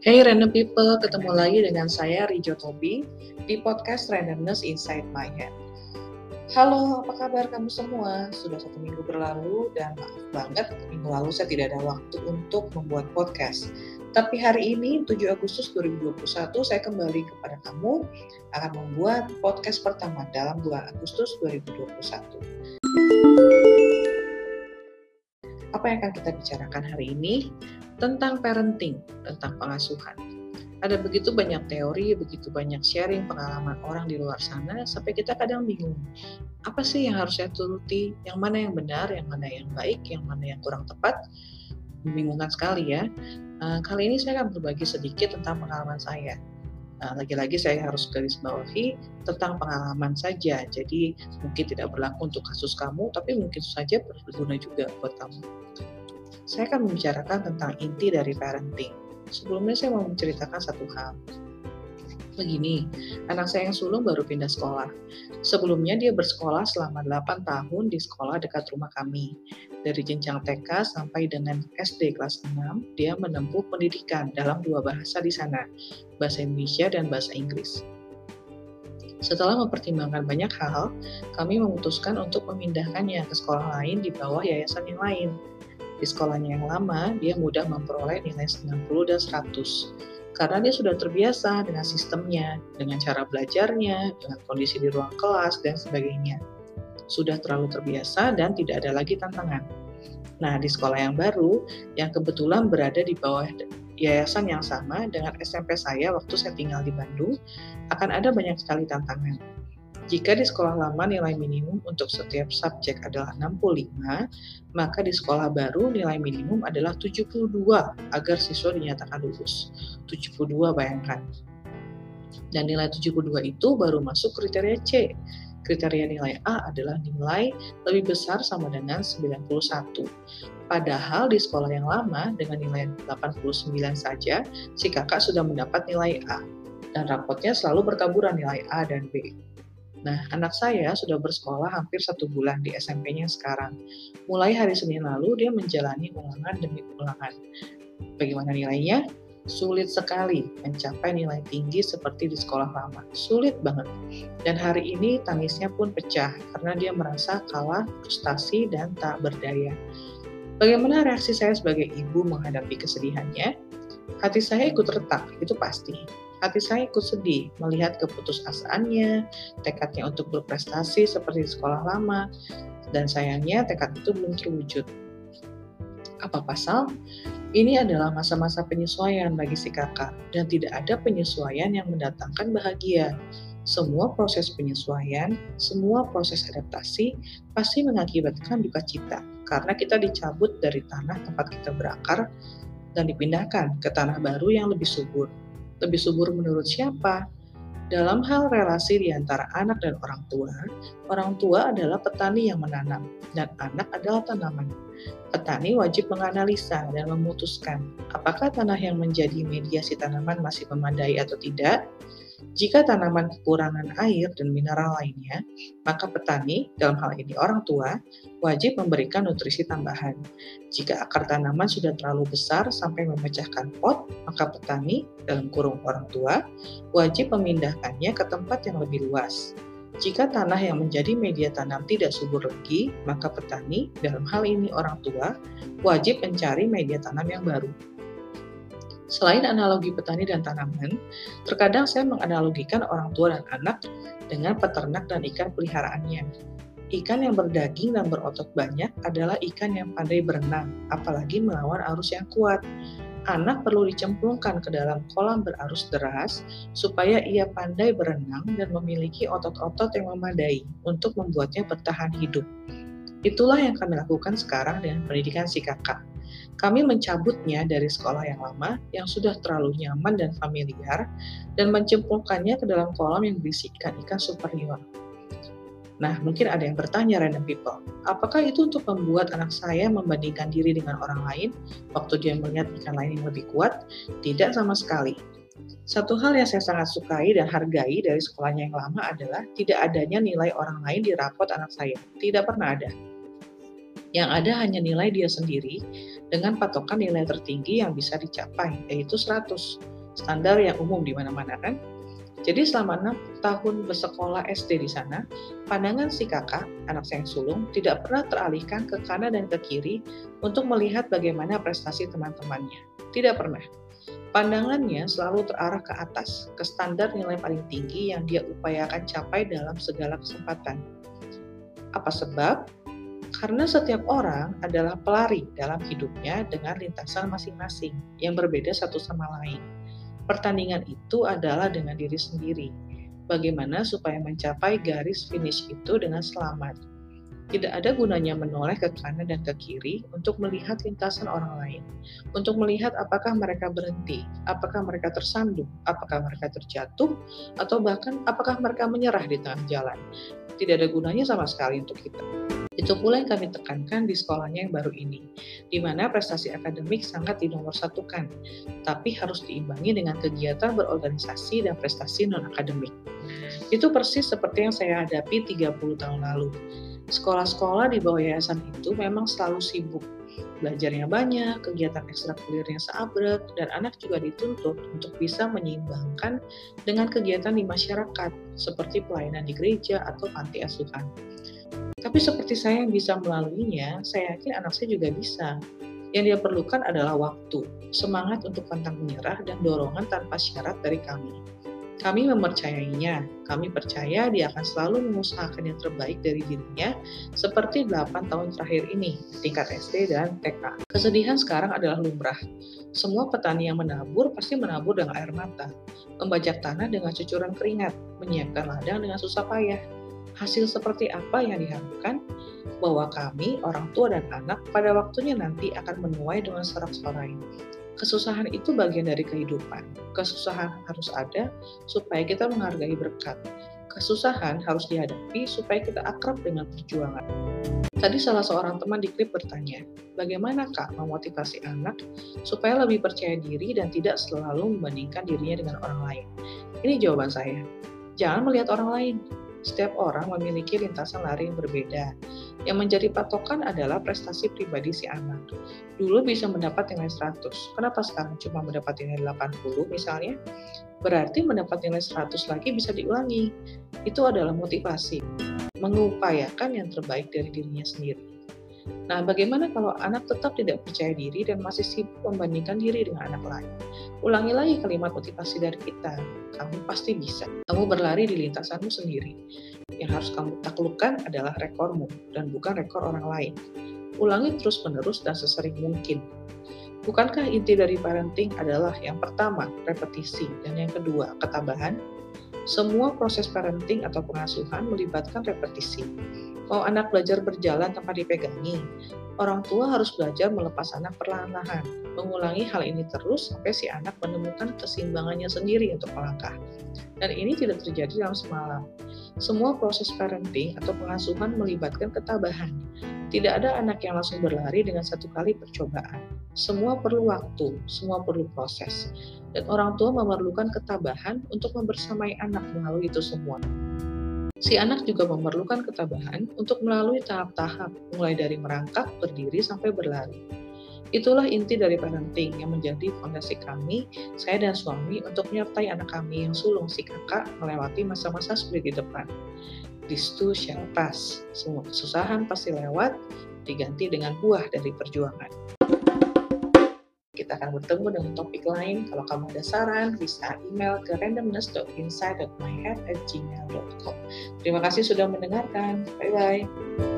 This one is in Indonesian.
Hey random people, ketemu lagi dengan saya Rijo Tobi di podcast Randomness Inside My Head. Halo, apa kabar kamu semua? Sudah satu minggu berlalu dan maaf banget minggu lalu saya tidak ada waktu untuk membuat podcast. Tapi hari ini 7 Agustus 2021 saya kembali kepada kamu akan membuat podcast pertama dalam bulan Agustus 2021. Apa yang akan kita bicarakan hari ini? tentang parenting, tentang pengasuhan. Ada begitu banyak teori, begitu banyak sharing pengalaman orang di luar sana, sampai kita kadang bingung. Apa sih yang harus saya turuti? Yang mana yang benar, yang mana yang baik, yang mana yang kurang tepat? Membingungkan sekali ya. Uh, kali ini saya akan berbagi sedikit tentang pengalaman saya. Nah, lagi-lagi saya harus garis bawahi tentang pengalaman saja. Jadi mungkin tidak berlaku untuk kasus kamu, tapi mungkin saja berguna juga buat kamu saya akan membicarakan tentang inti dari parenting. Sebelumnya saya mau menceritakan satu hal. Begini, anak saya yang sulung baru pindah sekolah. Sebelumnya dia bersekolah selama 8 tahun di sekolah dekat rumah kami. Dari jenjang TK sampai dengan SD kelas 6, dia menempuh pendidikan dalam dua bahasa di sana, bahasa Indonesia dan bahasa Inggris. Setelah mempertimbangkan banyak hal, kami memutuskan untuk memindahkannya ke sekolah lain di bawah yayasan yang lain. Di sekolahnya yang lama, dia mudah memperoleh nilai 90 dan 100 karena dia sudah terbiasa dengan sistemnya, dengan cara belajarnya, dengan kondisi di ruang kelas, dan sebagainya. Sudah terlalu terbiasa dan tidak ada lagi tantangan. Nah, di sekolah yang baru, yang kebetulan berada di bawah yayasan yang sama dengan SMP saya waktu saya tinggal di Bandung, akan ada banyak sekali tantangan jika di sekolah lama nilai minimum untuk setiap subjek adalah 65, maka di sekolah baru nilai minimum adalah 72 agar siswa dinyatakan lulus. 72 bayangkan. Dan nilai 72 itu baru masuk kriteria C. Kriteria nilai A adalah nilai lebih besar sama dengan 91. Padahal di sekolah yang lama dengan nilai 89 saja, si kakak sudah mendapat nilai A. Dan rapotnya selalu bertaburan nilai A dan B. Nah, anak saya sudah bersekolah hampir satu bulan di SMP-nya sekarang. Mulai hari Senin lalu, dia menjalani ulangan demi ulangan. Bagaimana nilainya? Sulit sekali mencapai nilai tinggi seperti di sekolah lama. Sulit banget. Dan hari ini tangisnya pun pecah karena dia merasa kalah, frustasi, dan tak berdaya. Bagaimana reaksi saya sebagai ibu menghadapi kesedihannya? Hati saya ikut retak, itu pasti hati saya ikut sedih melihat keputusasaannya, tekadnya untuk berprestasi seperti di sekolah lama, dan sayangnya tekad itu belum terwujud. Apa pasal? Ini adalah masa-masa penyesuaian bagi si kakak, dan tidak ada penyesuaian yang mendatangkan bahagia. Semua proses penyesuaian, semua proses adaptasi pasti mengakibatkan duka cita, karena kita dicabut dari tanah tempat kita berakar dan dipindahkan ke tanah baru yang lebih subur. Lebih subur menurut siapa? Dalam hal relasi di antara anak dan orang tua, orang tua adalah petani yang menanam dan anak adalah tanaman. Petani wajib menganalisa dan memutuskan apakah tanah yang menjadi mediasi tanaman masih memadai atau tidak, jika tanaman kekurangan air dan mineral lainnya, maka petani, dalam hal ini orang tua, wajib memberikan nutrisi tambahan. Jika akar tanaman sudah terlalu besar sampai memecahkan pot, maka petani, dalam kurung orang tua, wajib memindahkannya ke tempat yang lebih luas. Jika tanah yang menjadi media tanam tidak subur lagi, maka petani, dalam hal ini orang tua, wajib mencari media tanam yang baru. Selain analogi petani dan tanaman, terkadang saya menganalogikan orang tua dan anak dengan peternak dan ikan peliharaannya. Ikan yang berdaging dan berotot banyak adalah ikan yang pandai berenang, apalagi melawan arus yang kuat. Anak perlu dicemplungkan ke dalam kolam berarus deras supaya ia pandai berenang dan memiliki otot-otot yang memadai untuk membuatnya bertahan hidup. Itulah yang kami lakukan sekarang dengan pendidikan si kakak. Kami mencabutnya dari sekolah yang lama yang sudah terlalu nyaman dan familiar dan mencemplungkannya ke dalam kolam yang berisi ikan-ikan superior. Nah, mungkin ada yang bertanya random people, apakah itu untuk membuat anak saya membandingkan diri dengan orang lain waktu dia melihat ikan lain yang lebih kuat? Tidak sama sekali. Satu hal yang saya sangat sukai dan hargai dari sekolahnya yang lama adalah tidak adanya nilai orang lain di rapot anak saya. Tidak pernah ada. Yang ada hanya nilai dia sendiri dengan patokan nilai tertinggi yang bisa dicapai, yaitu 100. Standar yang umum di mana-mana kan? Jadi selama enam tahun bersekolah SD di sana, pandangan si kakak, anak saya yang sulung, tidak pernah teralihkan ke kanan dan ke kiri untuk melihat bagaimana prestasi teman-temannya. Tidak pernah. Pandangannya selalu terarah ke atas, ke standar nilai paling tinggi yang dia upayakan capai dalam segala kesempatan. Apa sebab? Karena setiap orang adalah pelari dalam hidupnya dengan lintasan masing-masing yang berbeda satu sama lain pertandingan itu adalah dengan diri sendiri. Bagaimana supaya mencapai garis finish itu dengan selamat. Tidak ada gunanya menoleh ke kanan dan ke kiri untuk melihat lintasan orang lain, untuk melihat apakah mereka berhenti, apakah mereka tersandung, apakah mereka terjatuh, atau bahkan apakah mereka menyerah di tengah jalan. Tidak ada gunanya sama sekali untuk kita. Itu pula yang kami tekankan di sekolahnya yang baru ini, di mana prestasi akademik sangat dinomorsatukan, tapi harus diimbangi dengan kegiatan berorganisasi dan prestasi non-akademik. Itu persis seperti yang saya hadapi 30 tahun lalu. Sekolah-sekolah di bawah yayasan itu memang selalu sibuk. Belajarnya banyak, kegiatan ekstrakurikulernya seabrek, dan anak juga dituntut untuk bisa menyeimbangkan dengan kegiatan di masyarakat, seperti pelayanan di gereja atau panti asuhan. Tapi seperti saya yang bisa melaluinya, saya yakin anak saya juga bisa. Yang dia perlukan adalah waktu, semangat untuk pantang menyerah, dan dorongan tanpa syarat dari kami. Kami mempercayainya, kami percaya dia akan selalu mengusahakan yang terbaik dari dirinya, seperti 8 tahun terakhir ini, tingkat SD dan TK. Kesedihan sekarang adalah lumrah. Semua petani yang menabur pasti menabur dengan air mata, membajak tanah dengan cucuran keringat, menyiapkan ladang dengan susah payah, hasil seperti apa yang diharapkan bahwa kami, orang tua dan anak, pada waktunya nanti akan menuai dengan sorak-sorai. Kesusahan itu bagian dari kehidupan. Kesusahan harus ada supaya kita menghargai berkat. Kesusahan harus dihadapi supaya kita akrab dengan perjuangan. Tadi salah seorang teman di klip bertanya, bagaimana kak memotivasi anak supaya lebih percaya diri dan tidak selalu membandingkan dirinya dengan orang lain? Ini jawaban saya. Jangan melihat orang lain, setiap orang memiliki lintasan lari yang berbeda. Yang menjadi patokan adalah prestasi pribadi si anak. Dulu bisa mendapat nilai 100, kenapa sekarang cuma mendapat nilai 80 misalnya? Berarti mendapat nilai 100 lagi bisa diulangi. Itu adalah motivasi. Mengupayakan yang terbaik dari dirinya sendiri. Nah, bagaimana kalau anak tetap tidak percaya diri dan masih sibuk membandingkan diri dengan anak lain? Ulangi lagi kalimat motivasi dari kita. Kamu pasti bisa. Kamu berlari di lintasanmu sendiri. Yang harus kamu taklukkan adalah rekormu dan bukan rekor orang lain. Ulangi terus-menerus dan sesering mungkin. Bukankah inti dari parenting adalah yang pertama, repetisi, dan yang kedua, ketabahan? Semua proses parenting atau pengasuhan melibatkan repetisi. Mau anak belajar berjalan tanpa dipegangi, orang tua harus belajar melepas anak perlahan-lahan, mengulangi hal ini terus sampai si anak menemukan keseimbangannya sendiri untuk melangkah. Dan ini tidak terjadi dalam semalam. Semua proses parenting atau pengasuhan melibatkan ketabahan. Tidak ada anak yang langsung berlari dengan satu kali percobaan. Semua perlu waktu, semua perlu proses. Dan orang tua memerlukan ketabahan untuk membersamai anak melalui itu semua. Si anak juga memerlukan ketabahan untuk melalui tahap-tahap, mulai dari merangkak, berdiri, sampai berlari. Itulah inti dari parenting yang menjadi fondasi kami, saya dan suami, untuk menyertai anak kami yang sulung si kakak melewati masa-masa sulit di depan. Too shall pass. Semua kesusahan pasti lewat, diganti dengan buah dari perjuangan kita akan bertemu dengan topik lain. Kalau kamu ada saran, bisa email ke randomness.inside.myhead@gmail.com. Terima kasih sudah mendengarkan. Bye-bye.